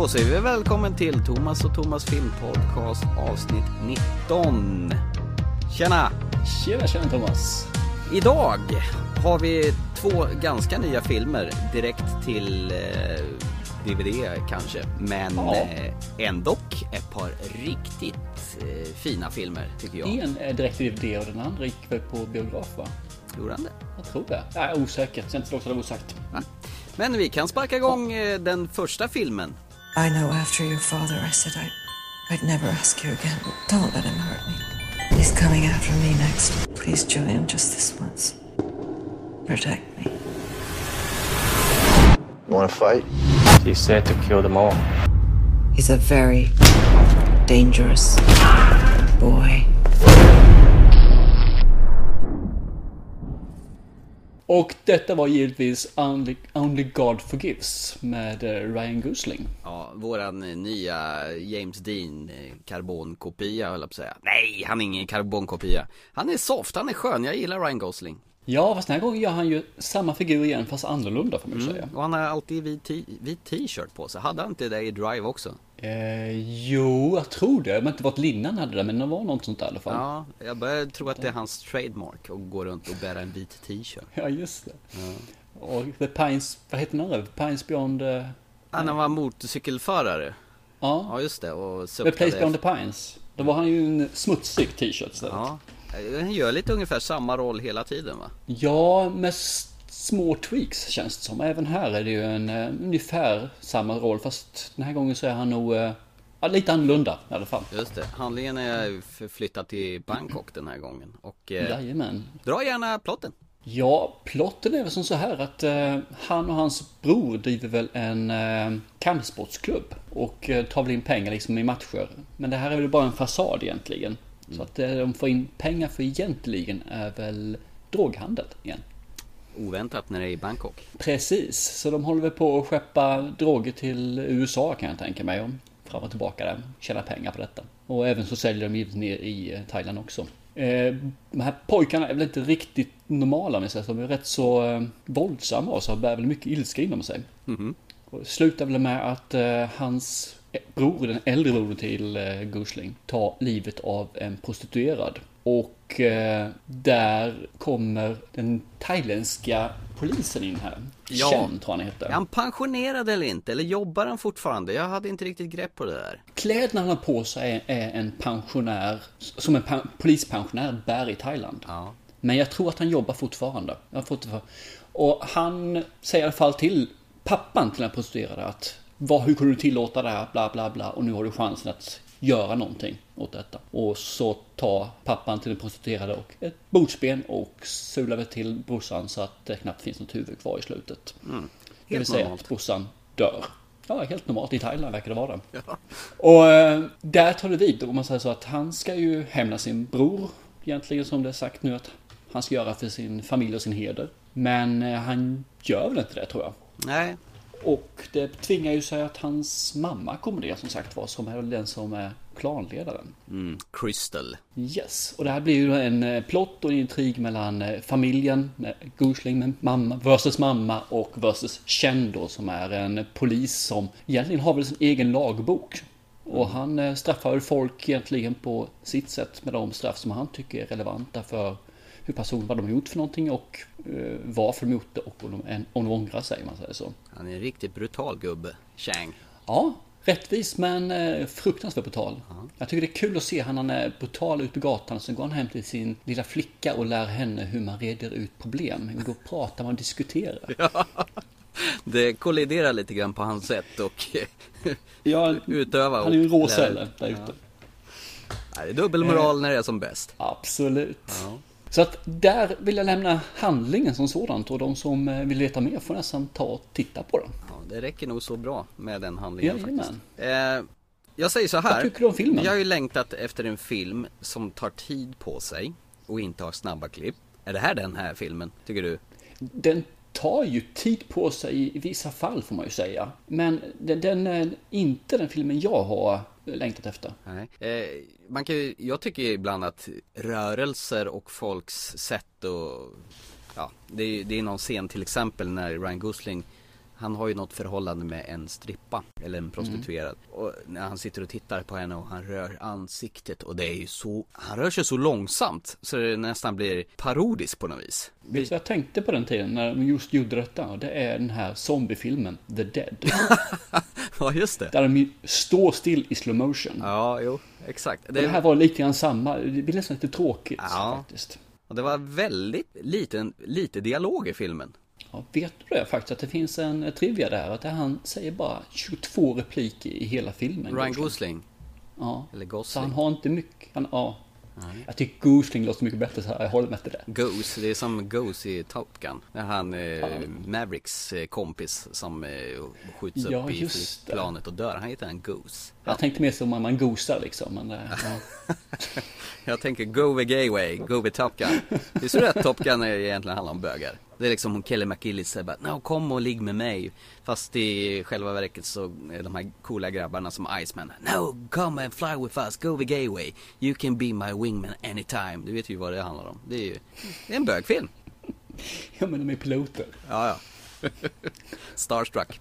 Då säger vi välkommen till Thomas och Thomas filmpodcast avsnitt 19. Tjena! Tjena, tjena Thomas. Idag har vi två ganska nya filmer direkt till eh, DVD kanske. Men Ja. eh, ändå ett par riktigt eh, fina filmer tycker jag. En är direkt till DVD och den andra gick väl på biograf va? Gjorde han det? Jag tror det. Jag är osäker, så jag inte låta det osagt. Men vi kan sparka igång eh, den första filmen. I know after your father, I said I'd, I'd never ask you again. Don't let him hurt me. He's coming after me next. Please, Julian, just this once. Protect me. You want to fight? He said to kill them all. He's a very dangerous boy. Och detta var givetvis Only, Only God Forgives med eh, Ryan Gosling. Ja, våran eh, nya James Dean eh, karbonkopia höll jag på att säga. Nej, han är ingen karbonkopia. Han är soft, han är skön, jag gillar Ryan Gosling. Ja, fast den här gången gör han ju samma figur igen fast annorlunda får man ju säga. Och han har alltid vit t-shirt på sig. Hade han inte det i Drive också? Eh, jo, jag tror det. Men inte vad Linnan hade det, men det var något sånt där i alla fall. Ja, jag börjar tro att det är hans trademark att gå runt och bära en vit t-shirt. Ja, just det. Och The Pines, vad heter den andra? Pines Beyond... eh, Han var motorcykelförare. Ja, Ja, just det. Och The Place. Beyond the Pines. Då var han ju en smutsig t-shirt istället. Ja, han gör lite ungefär samma roll hela tiden va? Ja, med s- små tweaks känns det som. Även här är det ju en eh, ungefär samma roll fast den här gången så är han nog ja, lite annorlunda i alla fall. Just det. Handlingen är förflyttad till Bangkok den här gången. Och eh, Jajamän. dra gärna plotten. Ja, plotten är väl som så här att eh, han och hans bror driver väl en eh, kampsportsklubb och eh, tar väl in pengar liksom i matcher. Men det här är väl bara en fasad egentligen. Så att eh, de får in pengar för egentligen är väl droghandel igen. Oväntat när det är i Bangkok. Precis, så de håller väl på att skeppa droger till USA kan jag tänka mig. Och fram och tillbaka där, tjäna pengar på detta. Och även så säljer de givetvis ner i eh, Thailand också. Eh, de här pojkarna är väl inte riktigt normala om jag säger så. De är rätt så eh, våldsamma och så bär väl mycket ilska inom sig. Och det slutar väl med att hans bror, den äldre brodern till Gosling, tar livet av en prostituerad. Och eh, där kommer den thailändska polisen in här. Ja. Chen tror han heter. Är han pensionerad eller inte? Eller jobbar han fortfarande? Jag hade inte riktigt grepp på det där. Kläderna han har på sig är, en pensionär, som en pen, polispensionär bär i Thailand. Ja. Men jag tror att han jobbar fortfarande. Jag fått. Och han säger i alla fall till pappan till den prostituerade att vad, hur kunde du tillåta det här, bla bla bla, och nu har du chansen att göra någonting åt detta. Och så tar pappan till den prostituerade och ett bordsben och sular väl till brorsan så att det knappt finns något huvud kvar i slutet. det vill säga normalt. att brorsan dör. Ja, helt normalt. I Thailand verkar det vara det. Och eh, där tar det vid. Om man säger så att han ska ju hämna sin bror. Egentligen som det är sagt nu att han ska göra för sin familj och sin heder. Men eh, han gör väl inte det tror jag. Nej, Och det tvingar ju sig att hans mamma kommer det som sagt var. Som är den som är klanledaren. mm, Crystal. Yes, och det här blir ju en eh, plott och en intrig mellan eh, familjen, med Gosling med mamma versus mamma och versus Chen då som är en polis som egentligen har väl sin egen lagbok. Och han eh, straffar väl folk egentligen på sitt sätt med de straff som han tycker är relevanta för hur personer, vad de har gjort för någonting och eh, varför de gjort det och om de, om de ångrar sig, man säger så. Han är en riktigt brutal gubbe. Chang. Ja, rättvis men eh, fruktansvärt brutal. Jag tycker det är kul att se han, han är brutal ut på gatan. Så går han hem till sin lilla flicka och lär henne hur man reder ut problem. Då pratar man och diskuterar. Det kolliderar lite grann på hans sätt och Ja, utöva och han är ju en rå lära sälle ut. där ute. Nej, Det är dubbelmoral när det är som bäst. Absolut. Så att där vill jag lämna handlingen som sådant och de som eh, vill veta mer får nästan ta och titta på den. Ja, det räcker nog så bra med den handlingen Jajamän. faktiskt. Eh, jag säger så här. Vad tycker du om filmen? Jag har ju längtat efter en film som tar tid på sig och inte har snabba klipp. Är det här den här filmen, tycker du? Den tar ju tid på sig i vissa fall får man ju säga. Men den, den är inte den filmen jag har längtat efter. Nej. Eh, man kan ju, jag tycker ibland att rörelser och folks sätt och Ja, det är, det är någon scen till exempel när Ryan Gosling han har ju något förhållande med en strippa eller en prostituerad. Och när han sitter och tittar på henne och han rör ansiktet och det är ju så, han rör sig så långsamt så det nästan blir parodiskt på något vis. Vet du jag tänkte på den tiden när de just gjorde detta? Det är den här zombiefilmen The Dead. Ja just det. Där de står still i slow motion. Ja, jo, exakt. Det här var lite grann samma, det blir nästan lite tråkigt Ja. faktiskt. Och det var väldigt liten, lite dialog i filmen. Ja, vet du det faktiskt att det finns en eh, trivia där? Att han säger bara 22 repliker i hela filmen. Ryan Gosling, Ja. eller Så Gosling. han har inte mycket, han, ja. Jag tycker Gosling låter mycket bättre så här, jag håller med till det. Goose, det är som Goose i Top Gun. Det är han eh, Mavericks eh, kompis som eh, skjuts Ja, upp i det. planet och dör. Han heter en Goose. Jag tänkte mer som om man gosar liksom, men det, ja. Jag tänker go the gay way, go the Top Gun. Det är så att Top Gun egentligen handlar om bögar. Det är liksom hon Kelly McGillis säger bara no, kom och ligg med mig. Fast i själva verket så är de här coola grabbarna som Iceman. No, come and fly with us, go the gay way. You can be my wingman anytime. Du vet ju vad det handlar om. Det är ju det är en bögfilm. ja men de är piloter. Ja, ja. Starstruck.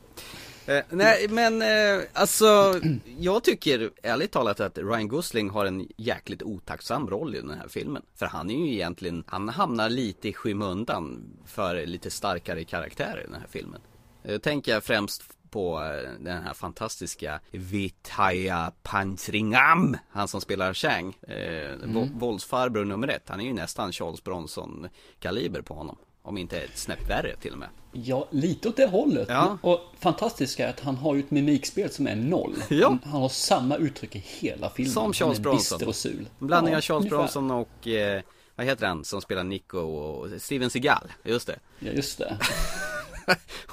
Eh, nej, men eh, alltså, jag tycker ärligt talat att Ryan Gosling har en jäkligt otacksam roll i den här filmen. För han är ju egentligen, han hamnar lite i skymundan för lite starkare karaktärer i den här filmen. Eh, tänker jag främst på eh, den här fantastiska Vitaya Panchringam, han som spelar Chang, eh, mm. våldsfarbror nummer ett. Han är ju nästan Charles Bronson kaliber på honom. Om inte ett snäpp värre till och med. Ja, lite åt det hållet. Ja. Och fantastiskt är att han har ju ett mimikspel som är noll. Ja. Han, han har samma uttryck i hela filmen. Som Charles Bronson. och sul. En blandning Ja, av Charles ungefär. Bronson och, eh, vad heter han som spelar Nico och Steven Seagal, just det. Ja, just det.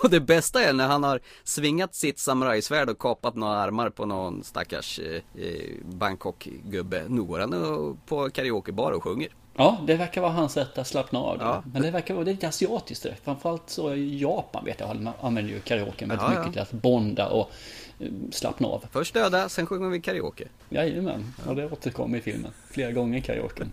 Och det bästa är när han har svingat sitt samurajsvärd och kapat några armar på någon stackars eh, eh, Bangkok-gubbe. Nu går han på karaokebar och sjunger. Ja, det verkar vara hans sätt att slappna av. Ja. Men det verkar vara det är lite asiatiskt det. Framförallt så i Japan vet jag, man använder ju karaoke väldigt Ja, ja. mycket till att bonda och eh, slappna av. Först döda, sen sjunger vi karaoke. Jajamän, och det återkommer i filmen. Flera gånger karaoken.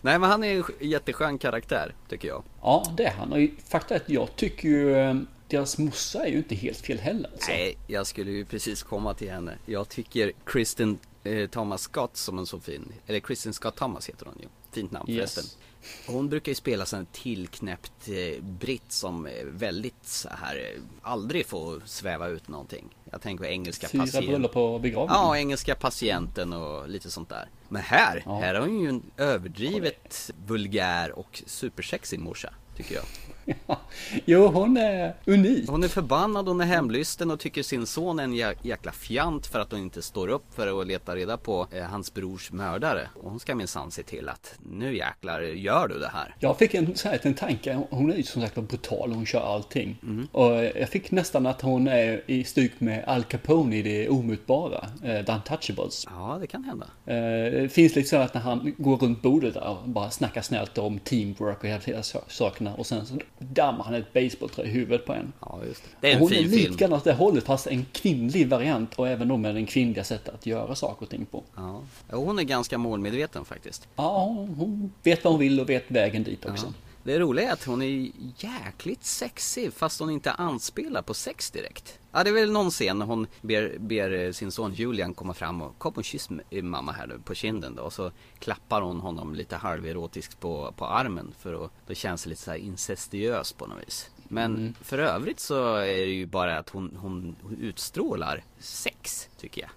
Nej men han är en sk- jätteskön karaktär, tycker jag. Ja, det är han. Och fakta är att jag tycker ju eh, deras morsa är ju inte helt fel heller. Alltså. Nej, jag skulle ju precis komma till henne. Jag tycker Kristen eh, Thomas Scott som en så fin, eller Kristen Scott Thomas heter hon ju. Fint namn Yes. förresten. Hon brukar ju spela en tillknäppt eh, britt som är väldigt så här, eh, aldrig får sväva ut någonting. Jag tänker på engelska Fyra patienten. bröllop och begravning. Ja, engelska patienten och lite sånt där. Men här, Ja. här har hon ju en överdrivet vulgär och supersexig morsa, tycker jag. Jo, hon är unik. Hon är förbannad, hon är hemlysten och tycker sin son är en jä- jäkla fjant för att hon inte står upp för att leta reda på eh, hans brors mördare. Och hon ska minsann se till att nu jäklar gör du det här. Jag fick en, så här, en tanke, hon är ju som sagt brutal, hon kör allting. Mm. Och jag fick nästan att hon är i styck med Al Capone i det omutbara, eh, The Untouchables. Ja, det kan hända. Eh, det finns lite så att när han går runt bordet där och bara snackar snällt om teamwork och hela sakerna och sen så dammar han ett basebollträ i huvudet på en. Ja, just det. Det är en hon fin är film. likadan åt det hållet fast en kvinnlig variant och även då med den kvinnliga sättet att göra saker och ting på. Ja, hon är ganska målmedveten faktiskt. Ja, hon vet vad hon vill och vet vägen dit också. Ja. Det roliga är att hon är jäkligt sexig fast hon inte anspelar på sex direkt. Ja det är väl någon scen när hon ber, ber eh, sin son Julian komma fram och kom och kyss m- mamma här nu på kinden då och så klappar hon honom lite halverotiskt på, på armen för att då känns det lite så här incestiös på något vis. Men för övrigt så är det ju bara att hon, hon utstrålar sex tycker jag.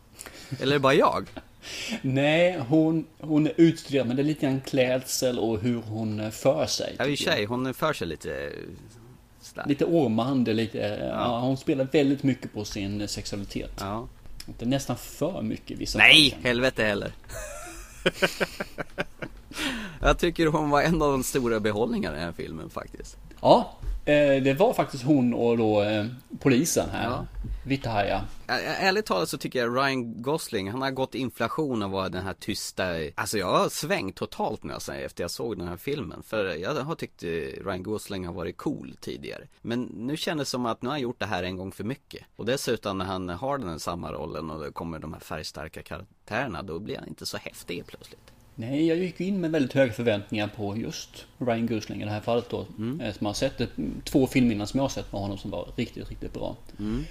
Eller bara jag? Nej, hon, hon är utstuderad men det är lite grann klädsel och hur hon eh, för sig. Ja i sig, hon för sig lite eh, sådär. Lite ormande, lite, eh, ja. hon spelar väldigt mycket på sin sexualitet. Ja. Det är nästan för mycket vissa Nej, fall. helvete heller. Jag tycker hon var en av de stora behållningarna i den här filmen faktiskt. Ja, eh, det var faktiskt hon och då eh, polisen här. Ja. Vitaya. Ä- Ärligt talat så tycker jag Ryan Gosling, han har gått inflation och var den här tysta Alltså jag har svängt totalt nu alltså, efter jag såg den här filmen För jag har tyckt eh, Ryan Gosling har varit cool tidigare Men nu känns det som att nu har han gjort det här en gång för mycket Och dessutom när han har den här samma rollen och det kommer de här färgstarka karaktärerna Då blir han inte så häftig plötsligt Nej, jag gick in med väldigt höga förväntningar på just Ryan Gosling i det här fallet då. Mm. Som har sett ett, två filmer innan som jag har sett med honom som var riktigt, riktigt bra. Mm.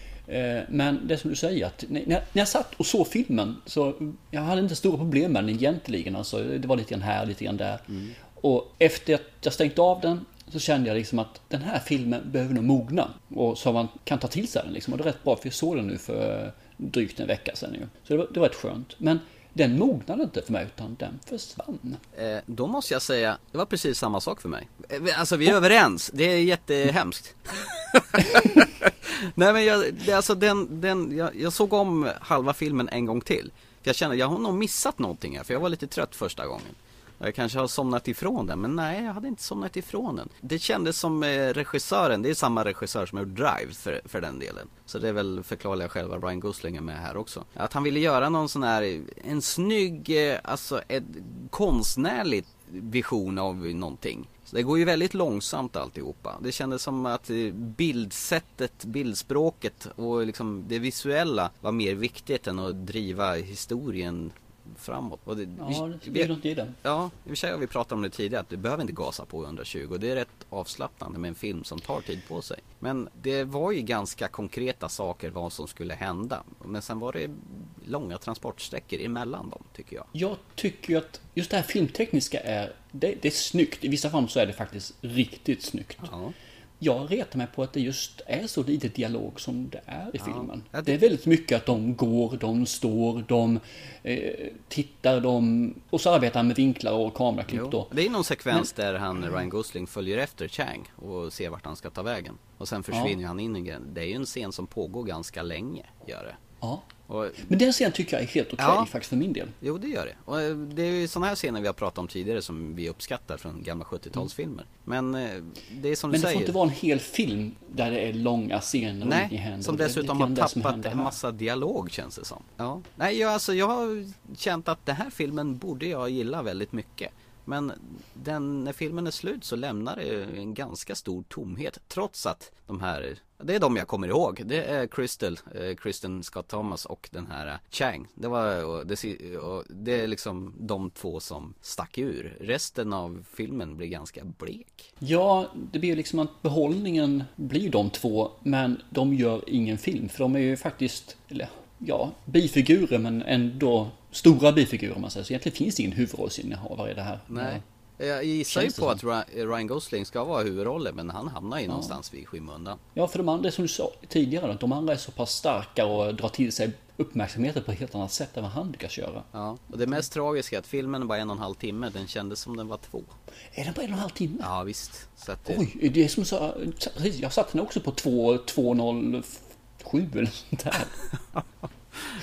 Men det som du säger, att när, när jag satt och såg filmen så jag hade inte stora problem med den egentligen. Alltså, det var lite grann här, lite grann där. Mm. Och efter att jag stängt av den så kände jag liksom att den här filmen behöver nog mogna. Och så man kan ta till sig den liksom. Och det är rätt bra för jag såg den nu för drygt en vecka sedan ju. Så det var, det var rätt skönt. Men den mognade inte för mig utan den försvann. Eh, då måste jag säga, det var precis samma sak för mig. Eh, alltså vi är oh. överens, det är jättehemskt. Nej men jag, det, alltså den, den jag, jag, såg om halva filmen en gång till. För jag kände, jag har nog missat någonting här, för jag var lite trött första gången. Jag kanske har somnat ifrån den, men nej jag hade inte somnat ifrån den. Det kändes som eh, regissören, det är samma regissör som har gjort Drive för, för den delen. Så det är väl förklarliga själva Ryan Gosling är med här också. Att han ville göra någon sån här, en snygg, eh, alltså ett konstnärligt vision av någonting. Så det går ju väldigt långsamt alltihopa. Det kändes som att eh, bildsättet, bildspråket och liksom det visuella var mer viktigt än att driva historien framåt. Och det, ja, det är något i det. Ja, i och för sig har vi pratat om det tidigare att du behöver inte gasa på 120 och det är rätt avslappnande med en film som tar tid på sig. Men det var ju ganska konkreta saker vad som skulle hända. Men sen var det långa transportsträckor emellan dem tycker jag. Jag tycker ju att just det här filmtekniska är, det, det är snyggt. I vissa fall så är det faktiskt riktigt snyggt. Ja jag retar mig på att det just är så lite dialog som det är i filmen. Ja, det... det... är väldigt mycket att de går, de står, de eh, tittar, de... Och så arbetar han med vinklar och kameraklipp jo, då. Det är någon sekvens Men... där han, Ryan Gosling, följer efter Chang och ser vart han ska ta vägen. Och sen försvinner ja. han in i Det är ju en scen som pågår ganska länge, gör det. Ja. Och, men den scenen tycker jag är helt okej okay, ja, faktiskt för min del. Jo, det gör det. Och eh, det är ju sådana här scener vi har pratat om tidigare som vi uppskattar från gamla 70-talsfilmer. Mm. Men eh, det är som men du säger. Men det får inte vara en hel film där det är långa scener Nej, och händer. som dessutom har tappat en massa dialog känns det som. Ja. Nej, jag, alltså, jag har känt att den här filmen borde jag gilla väldigt mycket. Men den, när filmen är slut så lämnar det en ganska stor tomhet trots att de här det är de jag kommer ihåg. Det är Crystal, eh, Kristen Scott Thomas och den här eh, Chang. Det var, och det, och det är liksom de två som stack ur. Resten av filmen blir ganska blek. Ja, det blir liksom att behållningen blir de två, men de gör ingen film. För de är ju faktiskt, eller ja, bifigurer men ändå stora bifigurer om man säger. Så egentligen finns det ingen huvudrollsinnehavare i det här. Nej. Jag gissar ju på att Ryan Gosling ska vara huvudrollen men han hamnar ju ja. någonstans vid skymundan. Ja, för de andra som du sa tidigare, de andra är så pass starka och drar till sig uppmärksamheten på ett helt annat sätt än vad han lyckas göra. Ja, och det mest tragiska är att filmen är bara en och en halv timme, den kändes som den var två. Är den bara en och en halv timme? Ja, visst. Så att, Oj, det är som så, jag satte den också på 2.07 eller sånt där.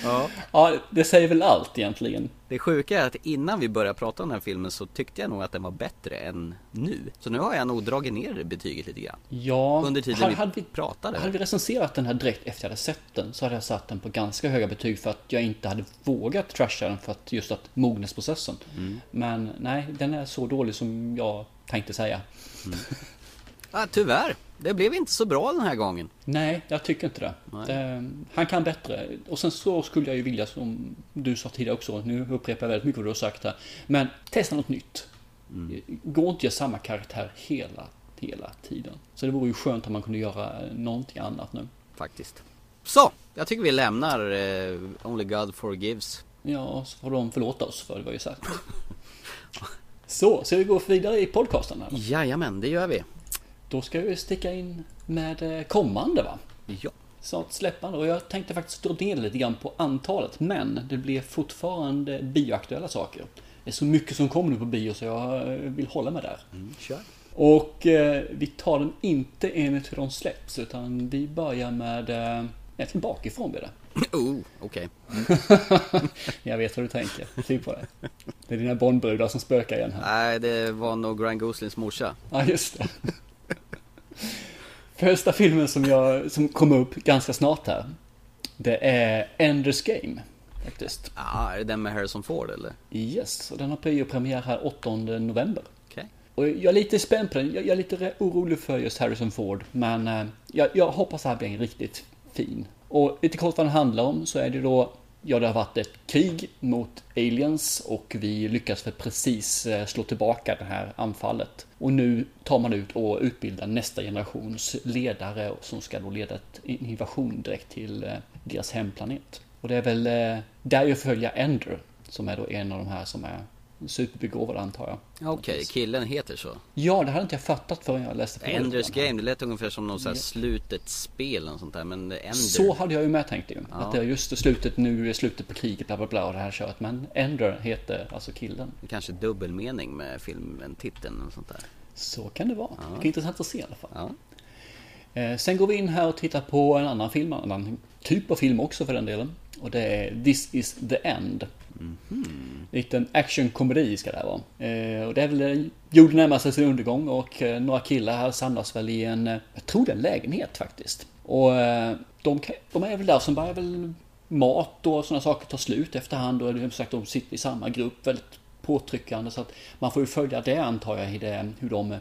Ja. ja, det säger väl allt egentligen. Det sjuka är att innan vi började prata om den här filmen så tyckte jag nog att den var bättre än nu. Så nu har jag nog dragit ner betyget lite grann. Ja, under tiden hade, vi, pratade. Hade vi recenserat den här direkt efter jag hade sett den så hade jag satt den på ganska höga betyg för att jag inte hade vågat trasha den för att just att mognadsprocessen. Mm. Men nej, den är så dålig som jag tänkte säga. Mm. Ja, tyvärr. Det blev inte så bra den här gången. Nej, jag tycker inte det. det. Han kan bättre. Och sen så skulle jag ju vilja, som du sa tidigare också, nu upprepar jag väldigt mycket vad du har sagt här. Men testa något nytt. Mm. Gå inte göra samma karaktär hela, hela tiden. Så det vore ju skönt om man kunde göra någonting annat nu. Faktiskt. Så, jag tycker vi lämnar eh, Only God Forgives. Ja, så får de förlåta oss för det var ju sagt. så, ska vi gå vidare i podcasten? Eller? Jajamän, det gör vi. Då ska vi sticka in med eh, kommande va? Ja. Snart släppande och jag tänkte faktiskt dra ner lite grann på antalet men det blir fortfarande bioaktuella saker. Det är så mycket som kommer nu på bio så jag eh, vill hålla mig där. Mm, kör. Och eh, vi tar den inte enligt hur de släpps utan vi börjar med eh, egentligen bakifrån blir det. Oh, okej. Okay. jag vet vad du tänker. Ty på det. Det är dina Bondbrudar som spökar igen här. Nej, det var nog Grand Goslings morsa. Ja, just det. Första filmen som, jag, som kom upp ganska snart här. Det är Enders Game. Faktiskt. Ja, ah, är det den med Harrison Ford eller? Yes, och den har biopremiär här 8 november. Okay. Och jag är lite spänd på den. Jag, är lite orolig för just Harrison Ford. Men eh, jag, jag hoppas att det här blir en riktigt fin. Och lite kort vad den handlar om så är det då ja, det har varit ett krig mot aliens och vi lyckas för precis eh, slå tillbaka det här anfallet. Och nu tar man ut och utbildar nästa generations ledare som ska då leda en invasion direkt till eh, deras hemplanet. Och det är väl eh, där jag följer Ender som är då en av de här som är superbegåvad antar jag. Okej, okay, killen heter så? Ja, det hade inte jag fattat förrän jag läste på Enders Game, det lät ungefär som sån här slutet spel och sånt där, men Ender... Så hade jag ju med tänkt ju. Ja. Att det är just slutet, nu är slutet på kriget, bla bla bla och det här köret. Men Ender heter alltså killen. Kanske dubbelmening med filmen, titeln och sånt där. Så kan det vara. Ja. Det är intressant att se i alla fall. Ja. Eh, sen går vi in här och tittar på en annan film, en annan typ av film också för den delen. Och det är This is the End. Mm -hmm. Liten actionkomedi ska det här vara. Eh, och det är väl jorden närmar sig sin undergång och eh, några killar här samlas väl i en, eh, jag tror det är en lägenhet faktiskt. Och eh, de, de är väl där som börjar väl mat och sådana saker ta slut efterhand och som sagt de sitter i samma grupp väldigt påtryckande så att man får ju följa det antar jag i det, hur de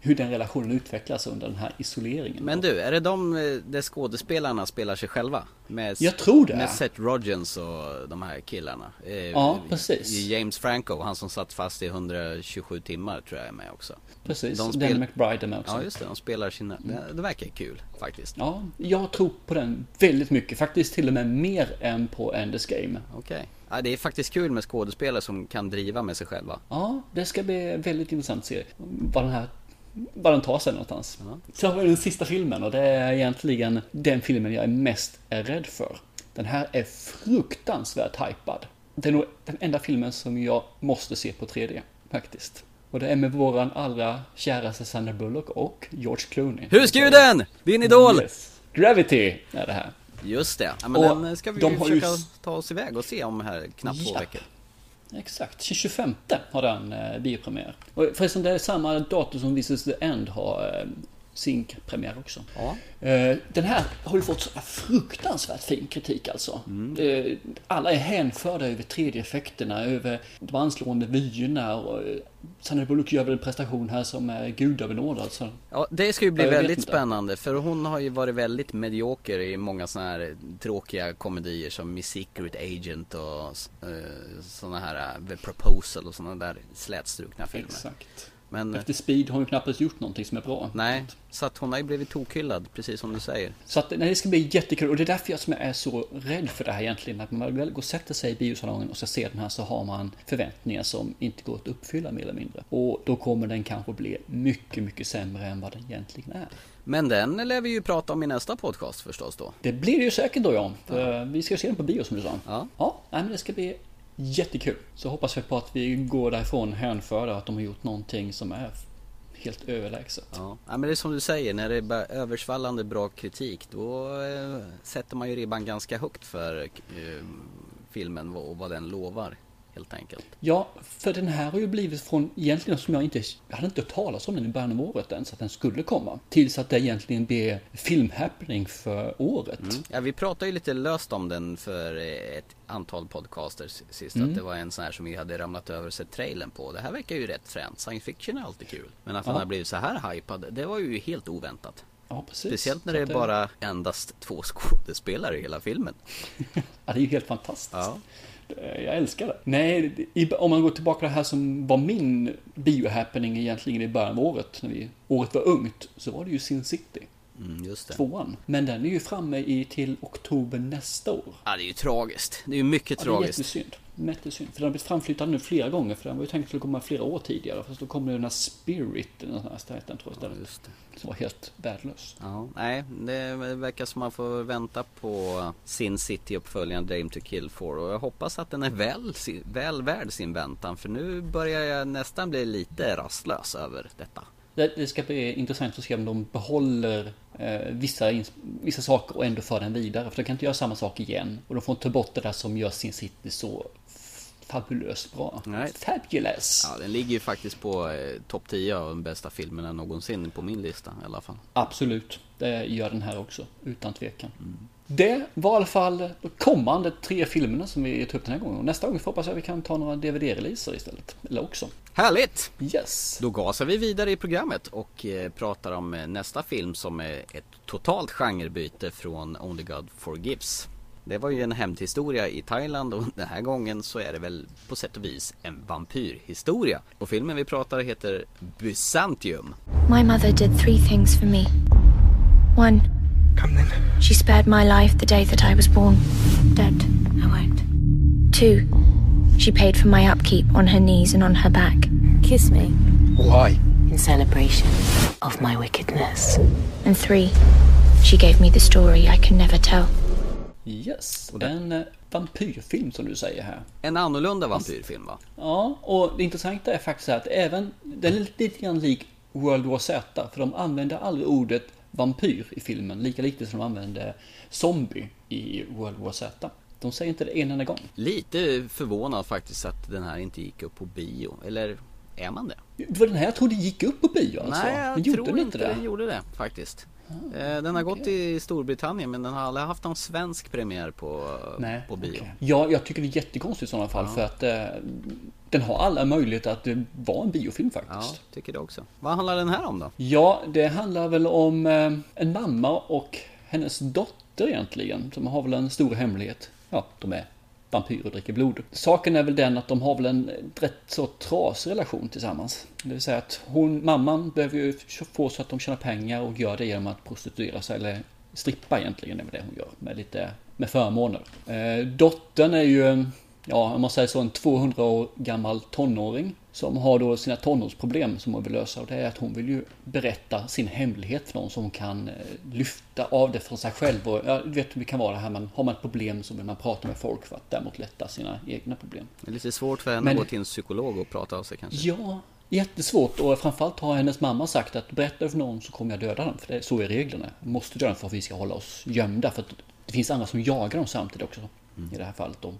hur den relationen utvecklas under den här isoleringen. Men du, är det de där skådespelarna spelar sig själva? Med, jag tror det. Med Seth Rogens och de här killarna. Eh, ja, precis. James Franco, han som satt fast i 127 timmar tror jag är med också. Precis, de spel... Danny McBride är med också. Ja, just det. De spelar sina... Mm. Det, det verkar kul faktiskt. Ja, jag tror på den väldigt mycket. Faktiskt till och med mer än på Enders Game. Okej. Okay. Ja, det är faktiskt kul med skådespelare som kan driva med sig själva. Ja, det ska bli väldigt intressant att se vad den här var den tar sig någonstans. Sen har vi den sista filmen och det är egentligen den filmen jag är mest är rädd för. Den här är fruktansvärt hypad. Det är nog den enda filmen som jag måste se på 3D, faktiskt. Och det är med våran allra käraste Sandra Bullock och George Clooney. Husguden! Din idol! Yes. Gravity är det här. Just det. Ja, men och den ska vi de försöka ju... ta oss iväg och se om här knappt två veckor. Exakt, 25 har den eh, biopremiär. Och förresten det är samma datum som This is the End har eh, sin premiär också. Ja. Eh, den här har ju fått så fruktansvärt fin kritik alltså. Mm. Eh, alla är hänförda över 3D-effekterna, över de anslående vyerna och eh, Sandra Bullock gör väl en prestation här som är gudabenådad. Alltså. Ja, det ska ju bli väldigt spännande för hon har ju varit väldigt medioker i många sådana här tråkiga komedier som Miss Secret Agent och sådana här The Proposal och sådana där slätstrukna filmer. Exakt. Men, Efter Speed har hon knappast gjort någonting som är bra. Nej, så att hon har ju blivit tokhyllad, precis som du säger. Så att nej, det ska bli jättekul och det är därför jag som är så rädd för det här egentligen. Att man väl går och sätter sig i biosalongen och ska se den här så har man förväntningar som inte går att uppfylla mer eller mindre. Och då kommer den kanske bli mycket, mycket sämre än vad den egentligen är. Men den lär vi ju prata om i nästa podcast förstås då. Det blir det ju säkert då ja. För Vi ska se den på bio som du sa. Ja. Ja, nej, men det ska bli Jättekul! Så hoppas vi på att vi går därifrån hänförda att de har gjort någonting som är helt överlägset. Ja. ja, men det är som du säger, när det är översvallande bra kritik då eh, sätter man ju ribban ganska högt för eh, filmen och vad den lovar helt enkelt. Ja, för den här har ju blivit från egentligen som jag inte, jag hade inte hört talas om den i början av året ens att den skulle komma. Tills att det egentligen blev filmhappening för året. Mm. Ja, vi pratade ju lite löst om den för ett antal podcasters sist. Mm. Att det var en sån här som vi hade ramlat över och sett trailern på. Det här verkar ju rätt fränt. Science fiction är alltid kul. Men att ja. den har blivit så här hypad, det var ju helt oväntat. Ja. Speciellt när det är bara endast två skådespelare i hela filmen. ja, det är ju helt fantastiskt. Ja. Eh, jag älskar det. Nej, om man går tillbaka till det här som var min biohappening egentligen i början av året, när vi, året var ungt, så var det ju Sin City. Mm. Tvåan. Men den är ju framme i, till oktober nästa år. Ja, det är ju tragiskt. Det är ju mycket ja, tragiskt. Det är jättesynd. Jättesynd. För den har blivit framflyttad nu flera gånger. För den var ju tänkt att komma flera år tidigare. Fast då kom det den här Spirit, den här stället, tror jag. Ja, just det. Som var helt värdelös. Ja, nej, det verkar som man får vänta på Sin City-uppföljaren Dame to Kill for. Och jag hoppas att den är väl, väl värd sin väntan. För nu börjar jag nästan bli lite rastlös över detta. Det, det ska bli intressant att se om de behåller eh, vissa, vissa saker och ändå för den vidare. För de kan inte göra samma sak igen. Och de får inte ta bort det där som gör sin city så fabulöst bra. Nej. Fabulous! Ja, den ligger ju faktiskt på eh, topp 10 av de bästa filmerna någonsin på min lista i alla fall. Absolut, det gör den här också, utan tvekan. Mm. Det var i alla fall de kommande tre filmerna som vi tog upp den här gången. Och nästa gång hoppas jag vi kan ta några DVD-releaser istället. Eller också. Härligt! Yes! Då gasar vi vidare i programmet och eh, pratar om eh, nästa film som är ett totalt genrebyte från Only God Forgives. Det var ju en hämndhistoria i Thailand och den här gången så är det väl på sätt och vis en vampyrhistoria. Och filmen vi pratar heter Byzantium. My mother did three things for me. One, Come then. she spared my life the day that I was born. Dead, I won't. Two, she paid for my upkeep on her knees and on her back. Kiss me Why? in celebration of my wickedness. And three, she gave me the story I can never tell. Yes, en eh, vampyrfilm som du säger här. En annorlunda vampyrfilm va? Ja, och det intressanta är faktiskt att även, den är lite grann lik World War Z, för de använder aldrig ordet vampyr i filmen, lika lite som de använder zombie i World War Z. De säger inte det en enda gång. Lite förvånad faktiskt att den här inte gick upp på bio. Eller är man det? Det var den här jag trodde gick upp på bio alltså. Nej, jag gjorde tror den inte det? den gjorde det faktiskt. Eh, Den har gått i Storbritannien men den har aldrig haft någon svensk premiär på, Nej, på bio. okej. Ja, jag tycker det är jättekonstigt i sådana fall för att eh, den har alla möjligheter att eh, vara en biofilm Ja, faktiskt. tycker det också. Vad handlar den här om då? Ja, det handlar väl om eh, en mamma och hennes dotter egentligen. Som har väl en stor hemlighet. Ja, de är vampyrer och dricker blod. Saken är väl den att de har väl en rätt så trasig relation tillsammans. Det vill säga att hon, mamman behöver ju få så att de tjänar pengar och gör det genom att prostituera sig eller strippa egentligen är väl det hon gör med lite med förmåner. Eh, dottern är ju ja om man säger så, en 200 år gammal tonåring som har då sina tonårsproblem som hon vill lösa och det är att hon vill ju berätta sin hemlighet för någon som kan eh, lyfta av det från sig själv och ja, du vet hur det kan vara det här man har man ett problem så vill man prata med folk för att däremot lätta sina egna problem. Det är lite svårt för henne Men- att gå till en psykolog och prata av sig kanske. Ja, jättesvårt och framförallt har hennes mamma sagt att berätta för någon så kommer jag döda dem. För det, så är reglerna. Måste döda dem för att vi ska hålla oss gömda. För att det finns andra som jagar dem samtidigt också. I det här fallet då.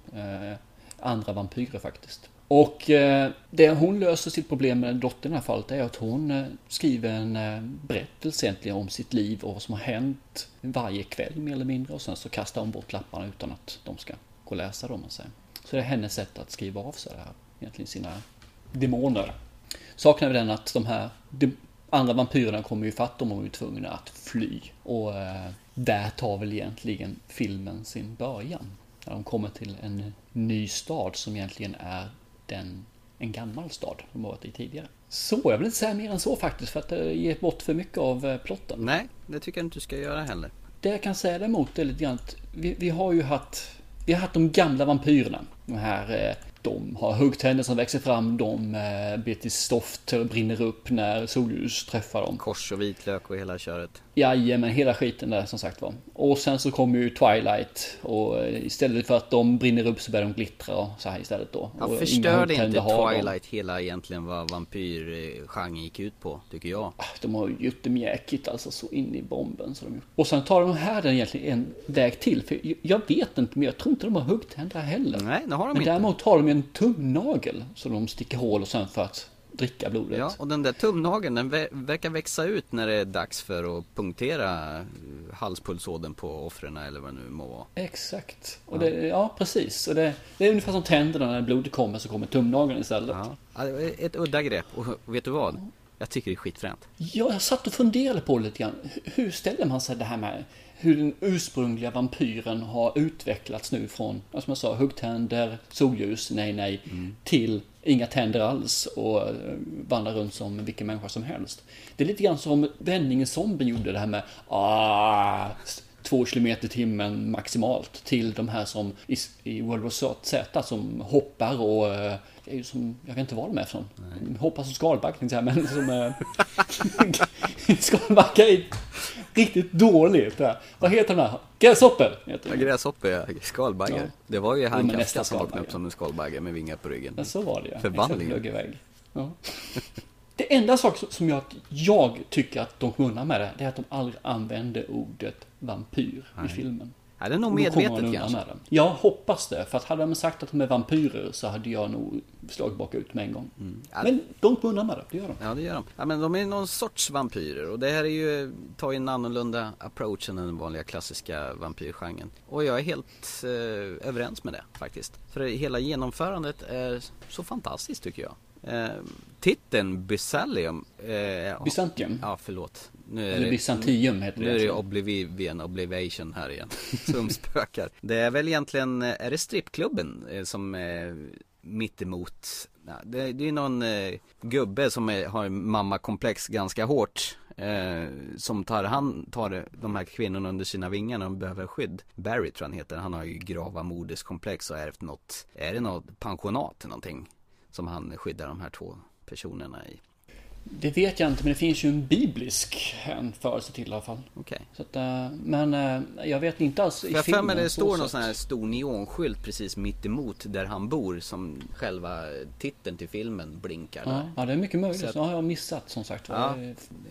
Andra vampyrer faktiskt. Och eh, det hon löser sitt problem med dottern i det här fallet är att hon eh, skriver en eh, berättelse egentligen om sitt liv och vad som har hänt varje kväll mer eller mindre. Och sen så kastar hon bort lapparna utan att de ska gå och läsa dem. Och så. Så det är hennes sätt att skriva av sig det här. Egentligen sina demoner. Saken är den att de här de andra vampyrerna kommer ju fatt dem och är tvungna att fly. Och eh, där tar väl egentligen filmen sin början. När de kommer till en ny stad som egentligen är den, en gammal stad de har varit i tidigare. Så jag vill inte säga mer än så faktiskt för att det ger bort för mycket av eh, plotten. Nej, det tycker jag inte du ska göra heller. Det jag kan säga däremot är lite grann att vi, vi har ju haft Vi har haft de gamla vampyrerna. De här eh, de har huggtänder som växer fram, de eh, blir till stoft och brinner upp när solljus träffar dem. Kors och vitlök och hela köret. Jajamän, hela skiten där som sagt var. Och sen så kommer ju Twilight och eh, istället för att de brinner upp så börjar de glittra och så här istället då. Ja, förstörde inte. Twilight hela egentligen vad vampyrgenren gick ut på, tycker jag. De har ju gjort det mjäkigt alltså så in i bomben. Så de gjort. Och sen tar de här den egentligen en väg till. För jag- vet inte, men jag tror inte de har huggtänder heller. Nej, det har de men inte. däremot har de en tumnagel som de sticker hål och sen för att dricka blodet. Ja, och den där tumnageln den vä- verkar växa ut när det är dags för att punktera eh, halspulsådern på offren eller vad det nu må vara. Exakt. Och det, ja, precis. Och det, det är ungefär som tänderna när blodet kommer så kommer tumnageln istället. Ja. Ja, det ett udda grepp och vet du vad? Jag tycker det är skitfränt. Ja, jag satt och funderade på lite grann. Hur- ställer man sig det här med hur den ursprungliga vampyren har utvecklats nu från, ja, som jag sa, huggtänder, solljus, nej nej, till inga tänder alls och eh, vandrar runt som vilken människa som helst. Det är lite grann som vändningen zombie gjorde det här med ah, två kilometer i timmen maximalt till de här som i, i World War Z som hoppar och eh, är som, jag vet inte vad de är för någon. Hoppar som tänkte jag säga, men som eh, skalbaggar riktigt dåligt. Där. Vad heter den här? Gräshoppor heter Ja, den. Gräshoppe, ja. skalbagge. Ja. Det var ju han Kafka som vaknade upp som en skalbagge med vingar på ryggen. Ja, så var det ja. Förvandlingen. Ja. Det enda sak som jag, jag tycker att de kom undan med det, det är att de aldrig använde ordet vampyr i filmen. Ja, det är nog medvetet kanske. med. Jag hoppas det, för att hade de sagt att de är vampyrer så hade jag nog slagit bakut med en gång. Mm. Ja. Men de kommer undan med det, det gör de. Ja det gör de. Ja men de är någon sorts vampyrer och det här är ju, tar ju en annorlunda approach än den vanliga klassiska vampyrgenren. Och jag är helt eh, överens med det faktiskt. För hela genomförandet är så fantastiskt tycker jag. Eh, titeln Byzalium. Eh, Byzantium? Ja, förlåt. Nu är Eller det, Byzantium heter nu det. är det alltså. Oblivion, Oblivation här igen. Som spökar. Det är väl egentligen, eh, är det strippklubben eh, som är mittemot? Ja, det, det är någon eh, gubbe som är, har mammakomplex ganska hårt. Eh, som tar, han tar de här kvinnorna under sina vingar när de behöver skydd. Barry tror han heter. Han har ju grava moderskomplex och är efter något, är det något pensionat eller någonting? Som han skyddar de här två personerna i. Det vet jag inte, men det finns ju en biblisk hänförelse till i alla fall. Okej. Så att, eh, men eh, jag vet inte alls i För jag för filmen det står någon sån här stor neonskylt precis mitt emot där han bor som själva titeln till filmen blinkar Ja, där. ja, det är mycket möjligt. Så att- har jag missat som sagt. Ja.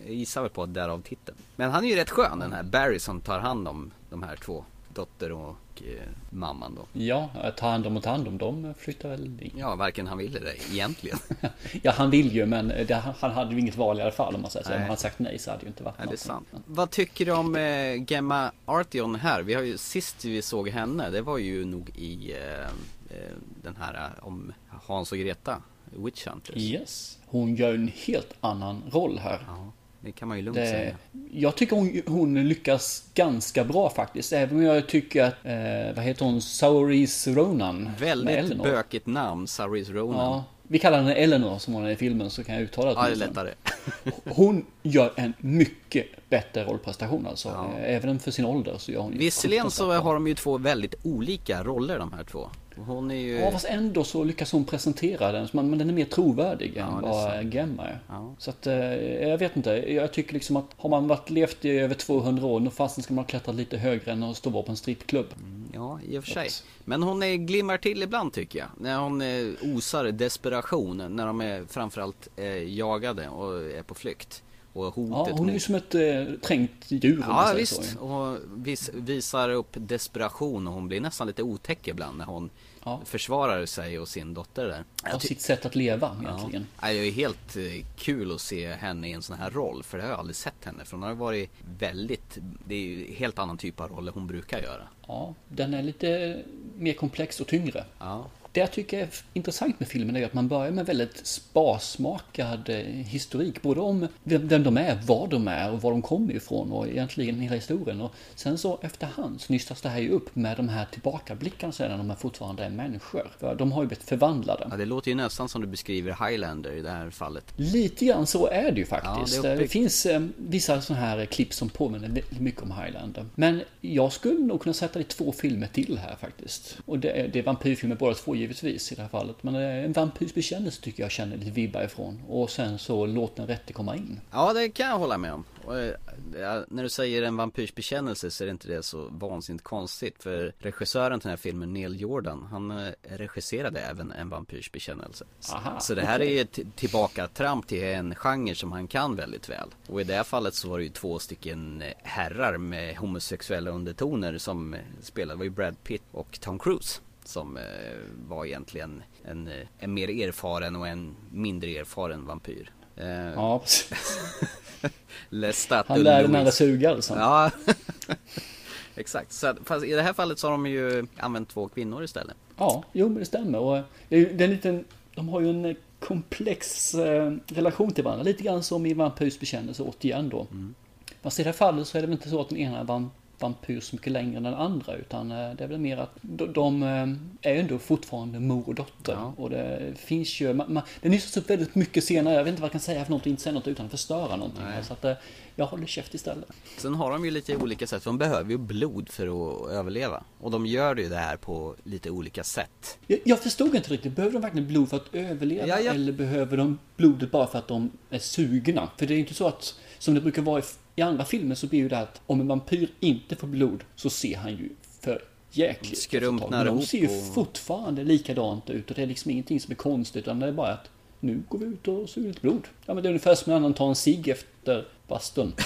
Jag gissar väl på därav titeln. Men han är ju rätt skön den här Barry som tar hand om de här två. Dotter och eh, mamman då. Ja, ta hand om och ta hand om, de flyttar väl dit. Ja, varken han ville det egentligen. Ja, han vill ju, men det, han hade ju inget val i alla fall om man säger så. Om Nej. han sagt nej så hade ju inte varit Ja, det är sant. Vad tycker du om eh, Gemma Artion här? Vi har ju sist vi såg henne, det var ju nog i eh, eh, den här eh, om Hans och Greta, Witch Hunters. Yes. Hon gör en helt annan roll här. Ja, det kan man ju lugnt Det, säga. jag tycker hon, hon lyckas ganska bra faktiskt. Även om jag tycker att, eh, vad heter hon, Saoirse Ronan? Väldigt bökigt namn, Saoirse Ronan. Ja, vi kallar henne Eleanor som hon är i filmen så kan jag uttala det. Ja, det är lättare. Hon gör en mycket bättre rollprestation alltså. Ja. Även för sin ålder så gör hon Visserligen så har de ju två väldigt olika roller de här två. Hon är ju... Ja, fast ändå så lyckas hon presentera den, men den är mer trovärdig Ja, än vad. Gemma är. Ja. Så att, eh, jag vet inte, jag tycker liksom att har man varit levt i över 200 år, då fasen ska man klättra lite högre än att stå på en strippklubb. Ja, i och för sig. Att- Men hon är, glimmar till ibland tycker jag. När hon eh, osar desperation. När de är framförallt eh, jagade och är på flykt. Och Ja, hotet hon är ju som ett eh, trängt djur Ja visst, så. och vis, visar upp desperation och hon blir nästan lite otäck ibland när hon Ja. försvarar sig och sin dotter där. Av sitt sätt att leva egentligen. Ja, det är helt eh, kul att se henne i en sån här roll för det har jag aldrig sett henne för hon har varit väldigt, det är ju helt annan typ av roller hon brukar göra. Ja, den är lite mer komplex och tyngre. Ja, Det jag tycker är intressant med filmen är att man börjar med väldigt sparsmakad eh, historik. Både om vem de är, var de är och var de kommer ifrån och egentligen hela historien. Och sen så efterhand så nystas det här ju upp med de här tillbakablickarna sen när de fortfarande är människor. För de har ju blivit förvandlade. ja det låter ju nästan som du beskriver Highlander i det här fallet. Lite grann så är det ju faktiskt. Ja, det det, finns eh, vissa sådana här klipp som påminner väldigt mycket om Highlander. Men jag skulle nog kunna sätta det i två filmer till här faktiskt. Och det är, det är vampyrfilmer båda två givetvis i det här fallet. Men eh, en vampyrs bekännelse tycker jag känner lite vibbar ifrån. Och sen så låt den rätte komma in. Ja det kan jag hålla med om. Och, eh, ja, när du säger en vampyrs bekännelse så är det inte det så vansinnigt konstigt. För regissören till den här filmen, Neil Jordan, han eh, regisserade även en vampyrs bekännelse. Så, Aha, så det här okej. är ett tillbaka tramp till en genre som han kan väldigt väl. Och i det här fallet så var det ju två stycken herrar med homosexuella undertoner som spelade. Det var ju Brad Pitt och Tom Cruise. Som eh, var egentligen en, eh, en mer erfaren och en mindre erfaren vampyr. Eh, Ja, precis. Lestat Han lär den andra suga alltså. Ja, exakt. Så, fast i det här fallet så har de ju använt två kvinnor istället. Ja, jo men det stämmer. Och det är en liten, de har ju en komplex relation till varandra. Lite grann som i Vampyrs bekännelse återigen då. Fast i det här fallet så är det väl inte så att den ena vam- vampyr så mycket längre än den andra. Utan eh, det är väl mer att de, de eh, är ju ändå fortfarande mor och dotter. Ja. Och det finns ju, man, man, det nystas upp väldigt mycket senare. Jag vet inte vad jag kan säga för något inte säga något utan att förstöra någonting. Nej. Så att eh, jag håller käft istället. Sen har de ju lite olika sätt, de behöver ju blod för att överleva. Och de gör ju det här på lite olika sätt. Jag, jag förstod inte riktigt, behöver de verkligen blod för att överleva? Ja, ja. Eller behöver de blodet bara för att de är sugna? För det är ju inte så att, som det brukar vara i, i andra filmer, så blir ju det att om en vampyr inte får blod så ser han ju för jäkligt Skrumpnar de ser ju och- fortfarande likadant ut och det är liksom ingenting som är konstigt utan det är bara att nu går vi ut och suger lite blod. Ja men det är ungefär som när annan tar en cigg efter bastun.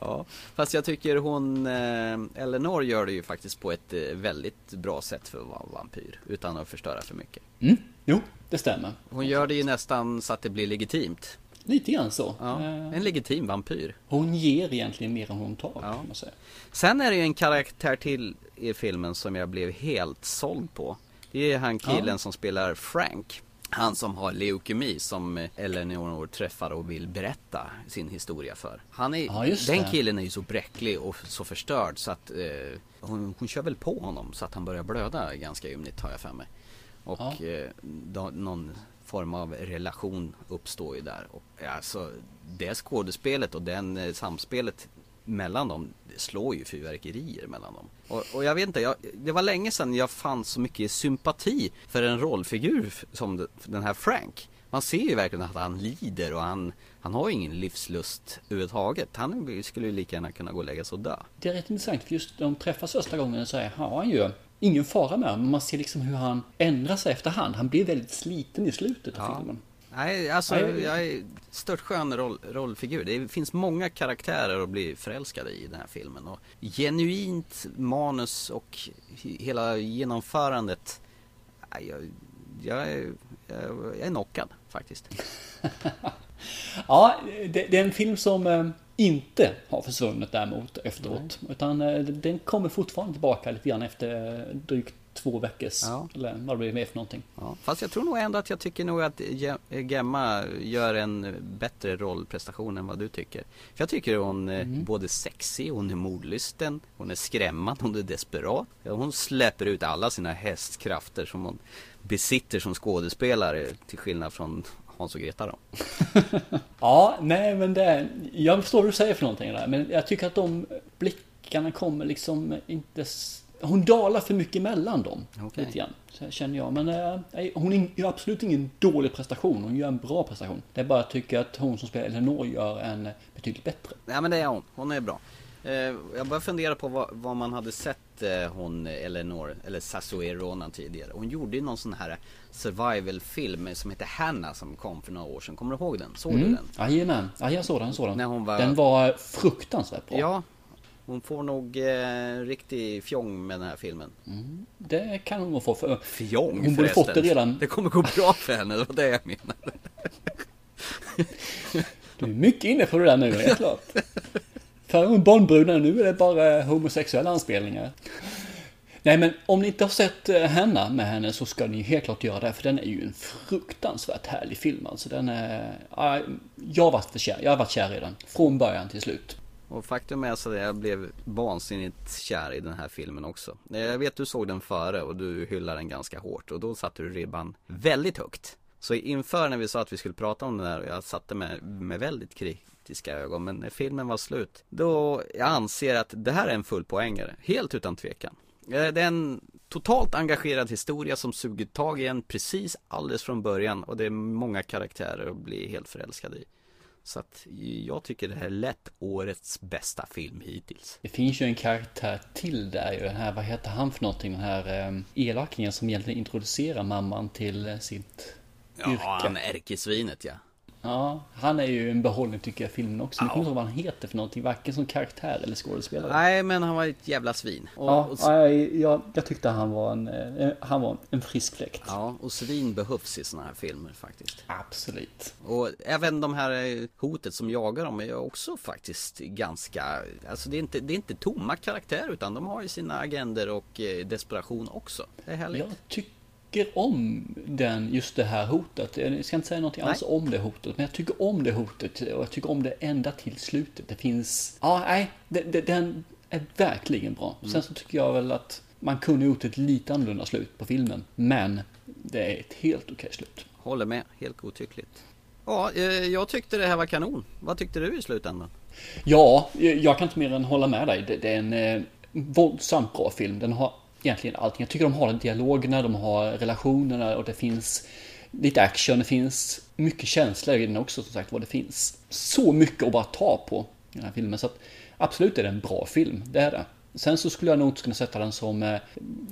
Ja, fast jag tycker hon, eh, Eleanor gör det ju faktiskt på ett eh, väldigt bra sätt för att vara vampyr. Utan att förstöra för mycket. Mm, jo, det stämmer. Hon gör det ju nästan så att det blir legitimt. Lite grann så. Ja, Eh, en legitim vampyr. Hon ger egentligen mer än hon tar, Ja. kan man säga. Sen är det ju en karaktär till i filmen som jag blev helt såld på. Det är han killen Ja. som spelar Frank. Han som har leukemi som Eleanor träffar och vill berätta sin historia för. Han är, Ja, den killen är ju så bräcklig och så förstörd så att eh, hon, hon kör väl på honom så att han börjar blöda ganska ymnigt har jag för mig. Och Ja. eh, då, någon form av relation uppstår ju där. Och, alltså, det skådespelet och den eh, samspelet mellan dem det slår ju fyrverkerier mellan dem. Och, och jag vet inte, jag, det var länge sedan jag fann så mycket sympati för en rollfigur som den här Frank. Man ser ju verkligen att han lider och han, han har ju ingen livslust överhuvudtaget. Han skulle ju lika gärna kunna gå och lägga sig och dö. Det är rätt intressant för just när de träffas första gången så här, har han ju ingen fara med honom. Man ser liksom hur han ändrar sig efterhand. Han blir väldigt sliten i slutet av Ja. filmen. Nej, alltså Nej. jag är störtskön roll, rollfigur. Det finns många karaktärer att bli förälskade i den här filmen. Och genuint manus och he- hela genomförandet. Nej, Jag, jag, är, jag är knockad faktiskt. Ja, det, det är en film som eh, inte har försvunnit däremot efteråt. Utan eh, den kommer fortfarande tillbaka lite grann efter eh, drygt två veckors, Ja. eller vad det blir med för någonting. Ja, fast jag tror nog ändå att jag tycker nog att Ge- Gemma gör en bättre rollprestation än vad du tycker. För jag tycker hon är både sexig, hon är mordlysten, hon är skrämmande, hon är desperat. Hon släpper ut alla sina hästkrafter som hon besitter som skådespelare till skillnad från Hans och Greta då. Ja, nej men det, jag förstår vad du säger för någonting där. Men jag tycker att de blickarna kommer liksom inte... Hon dalar för mycket mellan dem. Okej. Lite grann, så känner jag. Men eh, hon gör absolut ingen dålig prestation. Hon gör en bra prestation. Det är bara att jag tycker att hon som spelar Eleanor gör en betydligt bättre. Nej men det är hon, hon är bra. Eh, jag bara fundera på vad, vad man hade sett eh, hon Eleanor, eller Sassoe Ronan tidigare. Hon gjorde ju någon sån här survival-film som heter Hannah som kom för några år sedan. Kommer du ihåg den? Såg du Mm. den? Jajamän, ja, jag såg den, såg den. När hon var- Den var fruktansvärt bra. Ja, hon får nog eh, riktig fjong med den här filmen. Det kan hon nog få för... Fjong Hon borde fått det redan. Det kommer gå bra för henne, det var det jag menade. Du är mycket inne på det där nu, helt klart. Var hon Bondbruden, nu är det bara homosexuella anspelningar. Nej men om ni inte har sett eh, henne Hanna med henne så ska ni helt klart göra det för den är ju en fruktansvärt härlig film alltså. Den är... Jag har varit för kär, jag har varit kär i den. Från början till slut. Och faktum är så att jag blev vansinnigt kär i den här filmen också. Eh, jag vet du såg den före och du hyllade den ganska hårt och då satte du ribban väldigt högt. Så inför när vi sa att vi skulle prata om den här, och jag satte med, med väldigt kritiska ögon, men när filmen var slut, då jag anser att det här är en fullpoängare, helt utan tvekan. Eh, Det är en totalt engagerad historia som suger tag i en precis alldeles från början och det är många karaktärer att bli helt förälskad i. Så att jag tycker det här är lätt årets bästa film hittills. Det finns ju en karaktär till där ju. Den här, vad heter han för någonting? Den här eh, elakingen som egentligen introducerar mamman till eh, sitt yrke. Ja, han är ärkesvinet ja. Ja, han är ju en behållning tycker jag i filmen också. Men Jag Ja. kommer inte ihåg vad han heter för någonting. Varken som karaktär eller skådespelare. Nej, men han var ett jävla svin. Och, Ja, och, nej, jag, jag tyckte han var en, eh, han var en frisk fläkt. ja, och svin behövs i såna här filmer faktiskt. Absolut. Och även de här eh, hotet som jagar dem är också faktiskt ganska, alltså det är inte, det är inte tomma karaktärer utan de har ju sina agender och eh, desperation också. Det är härligt. Jag tycker om den, just det här hotet. Jag ska inte säga någonting Nej. alls om det hotet. Men jag tycker om det hotet. Och jag tycker om det ända till slutet. Det finns... Ja, nej. det- det- Den är verkligen bra. Mm. Sen så tycker jag väl att man kunde gjort ett lite annorlunda slut på filmen. Men det är ett helt okej slut. Håller med, helt godtyckligt. Ja, eh, jag tyckte det här var kanon. Vad tyckte du i slutändan? Ja, jag kan inte mer än hålla med dig. Det, det är en eh, våldsamt bra film. Den har egentligen allting. Jag tycker de har dialogerna, de har relationerna och det finns lite action. Det finns mycket känsla i den också som sagt vad Det finns så mycket att bara ta på i den här filmen. Så att absolut är det en bra film. Det är det. Sen så skulle jag nog inte kunna sätta den som eh,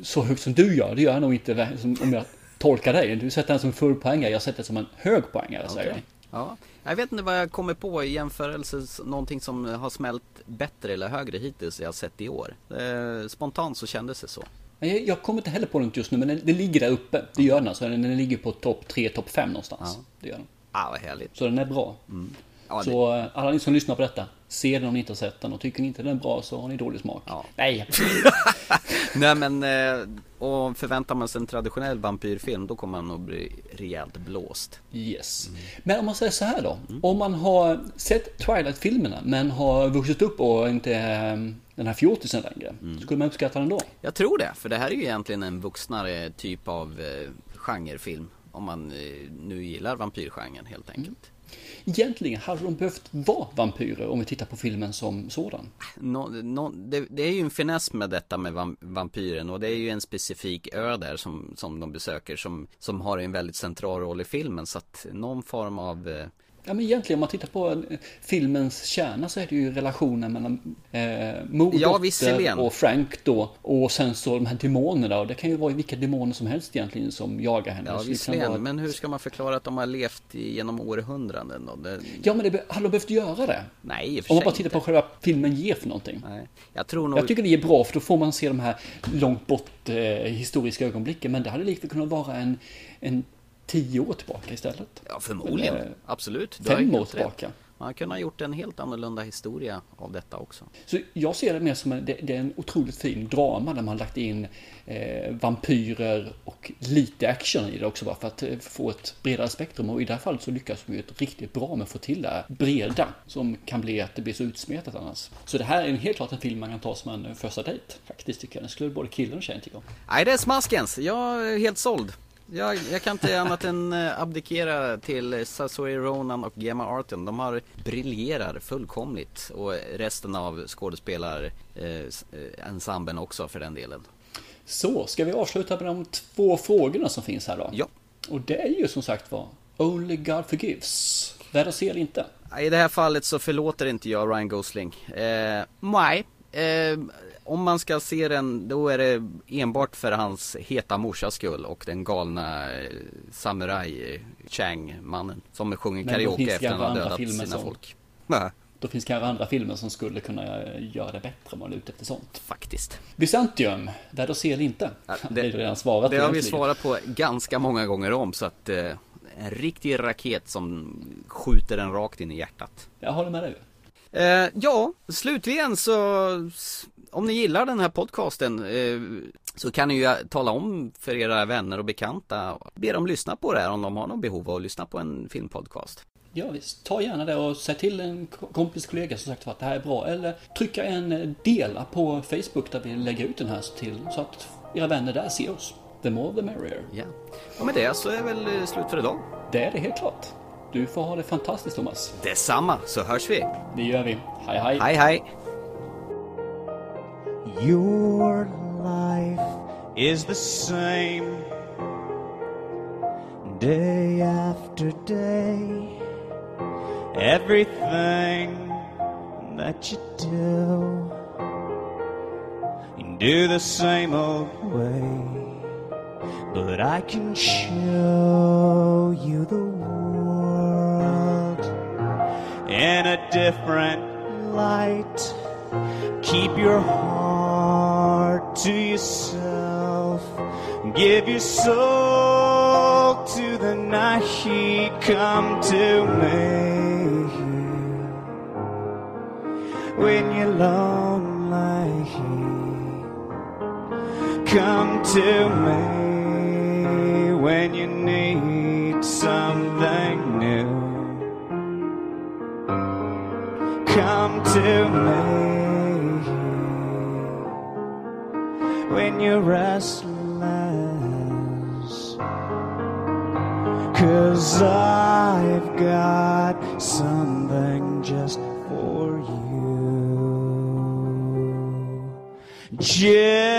så högt som du gör. Det gör jag nog inte som, om jag tolkar dig. Du sätter den som full poängare. Jag sätter den som en hög poängare säger jag. Ja, jag vet inte vad jag kommer på i jämförelse, någonting som har smält bättre eller högre hittills jag sett i år. Eh, Spontant så kändes det så. Jag, jag kommer inte heller på något just nu, men den, den ligger där uppe. Det gör den alltså. Den, den ligger på topp 3, topp 5 någonstans. Ja. Det gör den. Ah, vad härligt. Så den är bra. Ja, det, Så eh, alla ni som lyssnar på detta, Se den om ni inte har sett den och tycker ni inte den är bra så har ni dålig smak. Ja. Nej, Nej men, eh, och förväntar man sig en traditionell vampyrfilm då kommer man nog bli rejält blåst. yes. Men om man säger så här då. Om man har sett Twilight-filmerna men har vuxit upp och inte är den här fjortisen längre. Skulle man uppskatta den då? Jag tror det, för det här är ju egentligen en vuxnare typ av eh, genrefilm. Om man eh, nu gillar vampyrgenren helt enkelt. Egentligen hade de behövt vara vampyrer om vi tittar på filmen som sådan. No, no, det, det är ju en finess med detta med vampyren och det är ju en specifik ö där som, som de besöker som, som har en väldigt central roll i filmen så att någon form av eh, Ja men egentligen om man tittar på eh, filmens kärna så är det ju relationen mellan eh, mor, Ja, dotter och Frank då. Och sen så de här demonerna och det kan ju vara vilka demoner som helst egentligen som jagar henne. Ja visserligen, vara- men hur ska man förklara att de har levt genom århundraden då? Det, Ja men det hade de behövt göra det? nej i och för Om man bara tittar på själva filmen ger för någonting. Nej, jag tror nog Jag tycker det är bra för då får man se de här långt bort eh, historiska ögonblicken. Men det hade lika kunnat vara en, en tio år tillbaka istället. Ja förmodligen, Eller, absolut Du har Fem år tillbaka. Man hade kunnat gjort en helt annorlunda historia av detta också Så jag ser det mer som en, det, det är en otroligt fin drama där man lagt in eh, vampyrer och lite action i det också bara för att eh, få ett bredare spektrum. Och i det här fallet så lyckas vi ju riktigt bra med att få till det här breda som kan bli att det blir så utsmetat annars. Så det här är en helt klart en film man kan ta som en eh, första dejt. Faktiskt tycker jag. Den skulle både killen och tjejen tycka om. Nej det är smaskens, jag är helt såld jag, jag kan inte annat än eh, abdikera till Saoirse Ronan och Gemma Arterton. De har briljerar fullkomligt och resten av skådespelarensemblen också för den delen. Så, ska vi avsluta med de två frågorna som finns här då? Ja. Och det är ju som sagt var Only God Forgives. Värd att se eller inte? I det här fallet så förlåter inte jag Ryan Gosling. Eh, nej. Eh, om man ska se den då är det enbart för hans heta morsas skull och den galna eh, samuraj eh, Chang-mannen som sjunger Men karaoke efter att han har andra dödat sina som- folk. Nej, Då finns kanske andra filmer som skulle kunna göra det bättre om man är ute efter sånt. faktiskt. Byzantium, värd att se eller inte? Ja, det, det- redan svarat Det har vi svarat på ganska många gånger om så att eh, en riktig raket som skjuter den rakt in i hjärtat. Jag håller med dig. Eh, ja, slutligen så om ni gillar den här podcasten eh, så kan ni ju tala om för era vänner och bekanta. Be dem lyssna på det här om de har något behov av att lyssna på en filmpodcast. Ja visst, ta gärna det och säg till en ko- kompis kollega som sagt att det här är bra. Eller trycka en eh, dela på Facebook där vi lägger ut den här till så att era vänner där ser oss. The more the merrier. Ja. Och med det så är väl eh, slut för idag. Det är det helt klart. Du får ha det fantastiskt Thomas. Detsamma, så hörs vi. Det gör vi. Hej hej. Hej hej! Your life is the same day after day. Everything that you do, you do the same old way. But I can show you the world in a different light. Keep your heart to yourself. Give your soul to the night. he Come to me when you're lonely. Come to me when you need something new. Come to me you're restless. Cause I've got something just for you. Just.